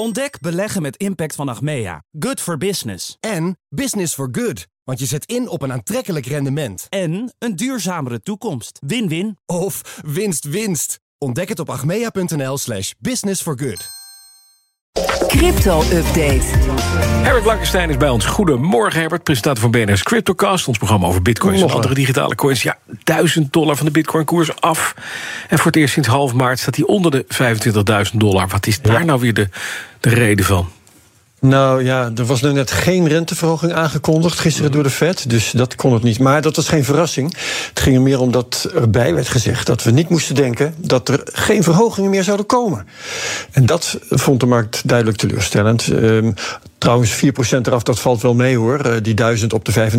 Ontdek beleggen met impact van Achmea. Good for business. En business for good. Want je zet in op een aantrekkelijk rendement. En een duurzamere toekomst. Win-win. Of winst winst. Ontdek het op achmea.nl slash business for good. Crypto-update. Herbert Blankenstein is bij ons. Goedemorgen Herbert, presentator van BNR's Cryptocast. Ons programma over bitcoins en andere digitale coins. Ja, 1000 dollar van de bitcoin-koers af. En voor het eerst sinds half maart staat hij onder de 25.000 dollar. Wat is daar nou weer de, de reden van? Nou ja, er was nu net geen renteverhoging aangekondigd gisteren door de Fed. Dus dat kon het niet. Maar dat was geen verrassing. Het ging er meer om dat erbij werd gezegd dat we niet moesten denken dat er geen verhogingen meer zouden komen. En dat vond de markt duidelijk teleurstellend. Um, Trouwens, 4% eraf, dat valt wel mee hoor. Uh, die 1000 op de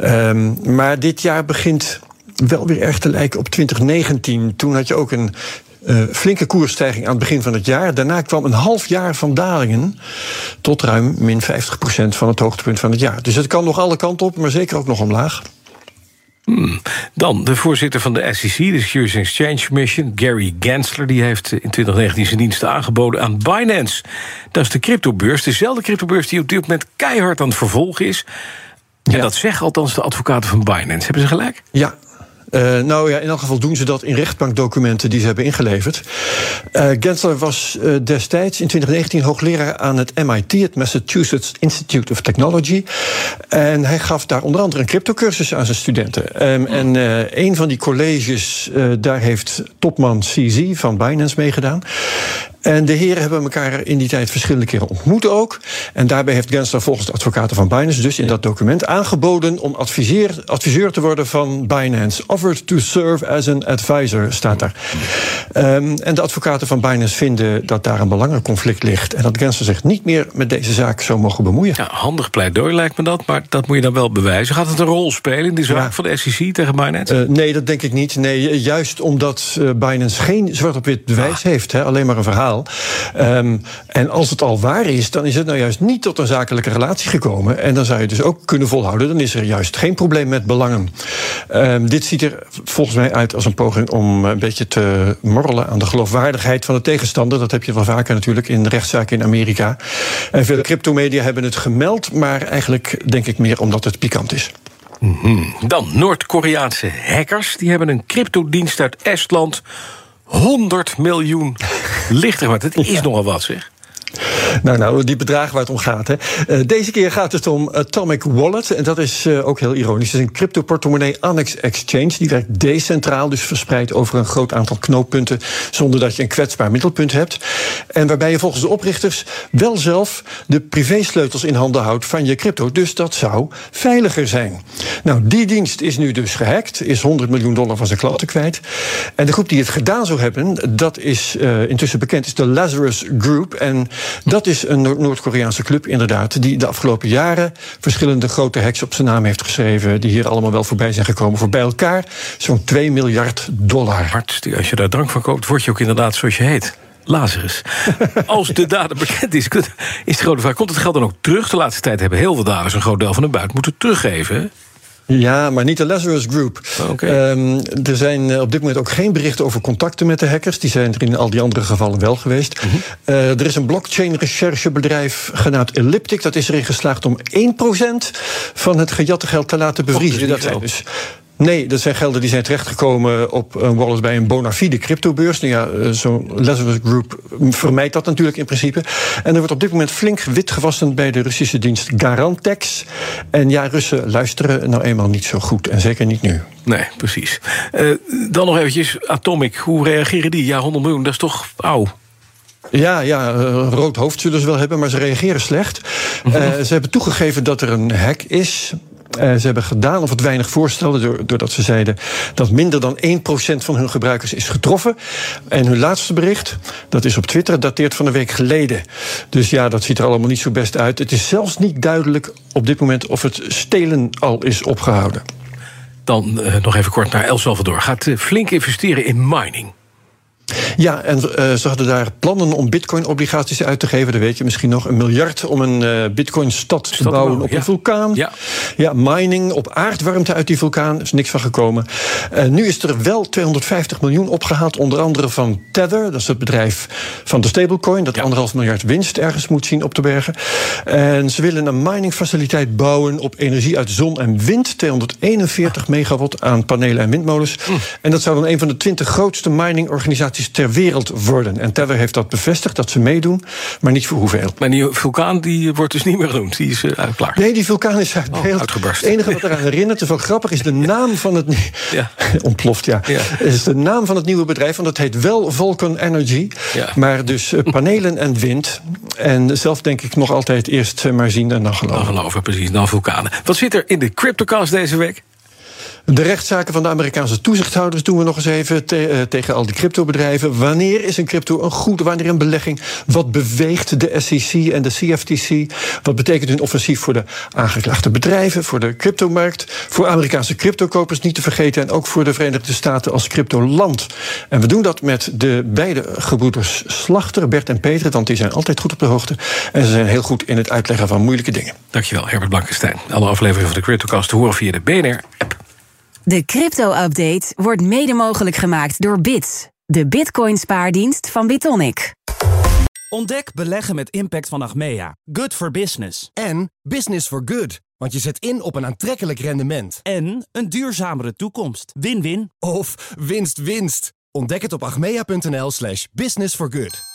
25.000. Um, maar dit jaar begint wel weer erg te lijken op 2019. Toen had je ook een uh, flinke koersstijging aan het begin van het jaar. Daarna kwam een half jaar van dalingen tot ruim min 50% van het hoogtepunt van het jaar. Dus het kan nog alle kanten op, maar zeker ook nog omlaag. Hmm. Dan de voorzitter van de SEC, de Securities Exchange Commission, Gary Gensler, die heeft in 2019 zijn diensten aangeboden aan Binance. Dat is de cryptobeurs, dezelfde cryptobeurs die op dit moment keihard aan het vervolgen is. En ja. dat zeggen althans de advocaten van Binance. Hebben ze gelijk? Ja, uh, nou ja, in elk geval doen ze dat in rechtbankdocumenten die ze hebben ingeleverd. Uh, Gensler was uh, destijds in 2019 hoogleraar aan het MIT, het Massachusetts Institute of Technology. En hij gaf daar onder andere een cryptocursus aan zijn studenten. Um, en een van die colleges, daar heeft topman CZ van Binance meegedaan. En de heren hebben elkaar in die tijd verschillende keren ontmoet ook. En daarbij heeft Gensler volgens de advocaten van Binance dus in dat document aangeboden om adviseur, adviseur te worden van Binance. Offered to serve as an advisor, staat daar. Um, en de advocaten van Binance vinden dat daar een belangenconflict ligt. En dat Gensler zich niet meer met deze zaak zou mogen bemoeien. Ja, handig pleidooi lijkt me dat, maar dat moet je dan wel bewijzen. Gaat het een rol spelen in die zaak ja. van de SEC tegen Binance? Uh, nee, dat denk ik niet. Nee, juist omdat uh, Binance geen zwart op wit bewijs ah. heeft, hè, alleen maar een verhaal. Um, en als het al waar is, dan is het nou juist niet tot een zakelijke relatie gekomen. En dan zou je dus ook kunnen volhouden. Dan is er juist geen probleem met belangen. Um, dit ziet er volgens mij uit als een poging om een beetje te morrelen aan de geloofwaardigheid van de tegenstander. Dat heb je wel vaker natuurlijk in rechtszaken in Amerika. En veel cryptomedia hebben het gemeld, maar eigenlijk denk ik meer omdat het pikant is. -hmm. Dan Noord-Koreaanse hackers. Die hebben een cryptodienst uit Estland 100 miljoen lichter. Maar het is nogal wat, zeg. Nou, nou, die bedragen waar het om gaat. Hè. Uh, deze keer gaat het om Atomic Wallet. En dat is uh, ook heel ironisch. Het is een crypto-portemonnee Annex Exchange. Die werkt decentraal, dus verspreid over een groot aantal knooppunten. zonder dat je een kwetsbaar middelpunt hebt. En waarbij je volgens de oprichters wel zelf de privésleutels in handen houdt van je crypto. Dus dat zou veiliger zijn. Nou, die dienst is nu dus gehackt. Is 100 miljoen dollar van zijn klanten kwijt. En de groep die het gedaan zou hebben, dat is uh, intussen bekend, is de Lazarus Group. En dat is een Noord-Koreaanse club, inderdaad, die de afgelopen jaren verschillende grote hacks op zijn naam heeft geschreven, die hier allemaal wel voorbij zijn gekomen. Voor bij elkaar zo'n 2 miljard dollar. Hart, als je daar drank van koopt, word je ook inderdaad zoals je heet. Lazarus. Als de dader bekend is, is de grote vraag: komt het geld dan ook terug? De laatste tijd hebben heel veel daders een groot deel van de buit moeten teruggeven. Ja, maar niet de Lazarus Group. Okay. Um, er zijn op dit moment ook geen berichten over contacten met de hackers. Die zijn er in al die andere gevallen wel geweest. Mm -hmm. uh, er is een blockchain-recherchebedrijf genaamd Elliptic. Dat is erin geslaagd om 1% van het gejatte geld te laten bevriezen. Dat zijn dus Nee, dat zijn gelden die zijn terechtgekomen op een wallet bij een bona fide cryptobeurs. Nou ja, zo'n Lazarus Group vermijdt dat natuurlijk in principe. En er wordt op dit moment flink wit gewassen bij de Russische dienst Garantex. En ja, Russen luisteren nou eenmaal niet zo goed. En zeker niet nu. Nee, precies. Uh, dan nog eventjes Atomic. Hoe reageren die? Ja, 100 miljoen, dat is toch oud. Ja, ja, een rood hoofd zullen ze wel hebben, maar ze reageren slecht. Uh, ze hebben toegegeven dat er een hack is. Uh, ze hebben gedaan of het weinig voorstellen, doordat ze zeiden dat minder dan 1% van hun gebruikers is getroffen. En hun laatste bericht, dat is op Twitter, dateert van een week geleden. Dus ja, dat ziet er allemaal niet zo best uit. Het is zelfs niet duidelijk op dit moment of het stelen al is opgehouden. Dan uh, nog even kort naar El Salvador. Gaat uh, flink investeren in mining. Ja, en uh, ze hadden daar plannen om bitcoin-obligaties uit te geven. Dat weet je misschien nog. Een miljard om een uh, bitcoin-stad te bouwen op ja. een vulkaan. Ja. ja, mining op aardwarmte uit die vulkaan. Er is niks van gekomen. Uh, nu is er wel 250 miljoen opgehaald. Onder andere van Tether. Dat is het bedrijf van de stablecoin. Dat Ja. anderhalf miljard winst ergens moet zien op te bergen. En ze willen een miningfaciliteit bouwen op energie uit zon en wind. 241 megawatt aan panelen en windmolens. En dat zou dan een van de 20 grootste miningorganisaties ter wereld worden. En Tether heeft dat bevestigd, dat ze meedoen, maar niet voor hoeveel. Maar die vulkaan die wordt dus niet meer genoemd. Die is uh, klaar. Nee, die vulkaan is uit beeld. uitgebarst. Het enige wat eraan herinnert, is wel grappig, is de naam van het... Ja. Ontploft, ja. Ja. is de naam van het nieuwe bedrijf, want dat heet wel Vulcan Energy. Ja. Maar dus eh, panelen en wind. En zelf denk ik nog altijd eerst eh, maar zien en dan Dan geloven. geloven, precies. Dan vulkanen. Wat zit er in de CryptoCast deze week? De rechtszaken van de Amerikaanse toezichthouders doen we nog eens even eh, tegen al die cryptobedrijven. Wanneer is een crypto een goed, wanneer een belegging? Wat beweegt de SEC en de CFTC? Wat betekent hun offensief voor de aangeklaagde bedrijven, voor de cryptomarkt, voor Amerikaanse cryptokopers niet te vergeten en ook voor de Verenigde Staten als cryptoland? En we doen dat met de beide gebroeders Slachter, Bert en Peter, want die zijn altijd goed op de hoogte en ze zijn heel goed in het uitleggen van moeilijke dingen. Dankjewel, Herbert Blankenstein. Alle afleveringen van de CryptoCast te horen via de BNR-app. De crypto-update wordt mede mogelijk gemaakt door Bits, de Bitcoin-spaardienst van Bitonic. Ontdek beleggen met impact van Achmea. Good for business. En business for good. Want je zet in op een aantrekkelijk rendement. En een duurzamere toekomst. Win-win. Of winst, winst. Ontdek het op agmea.nl slash business for good.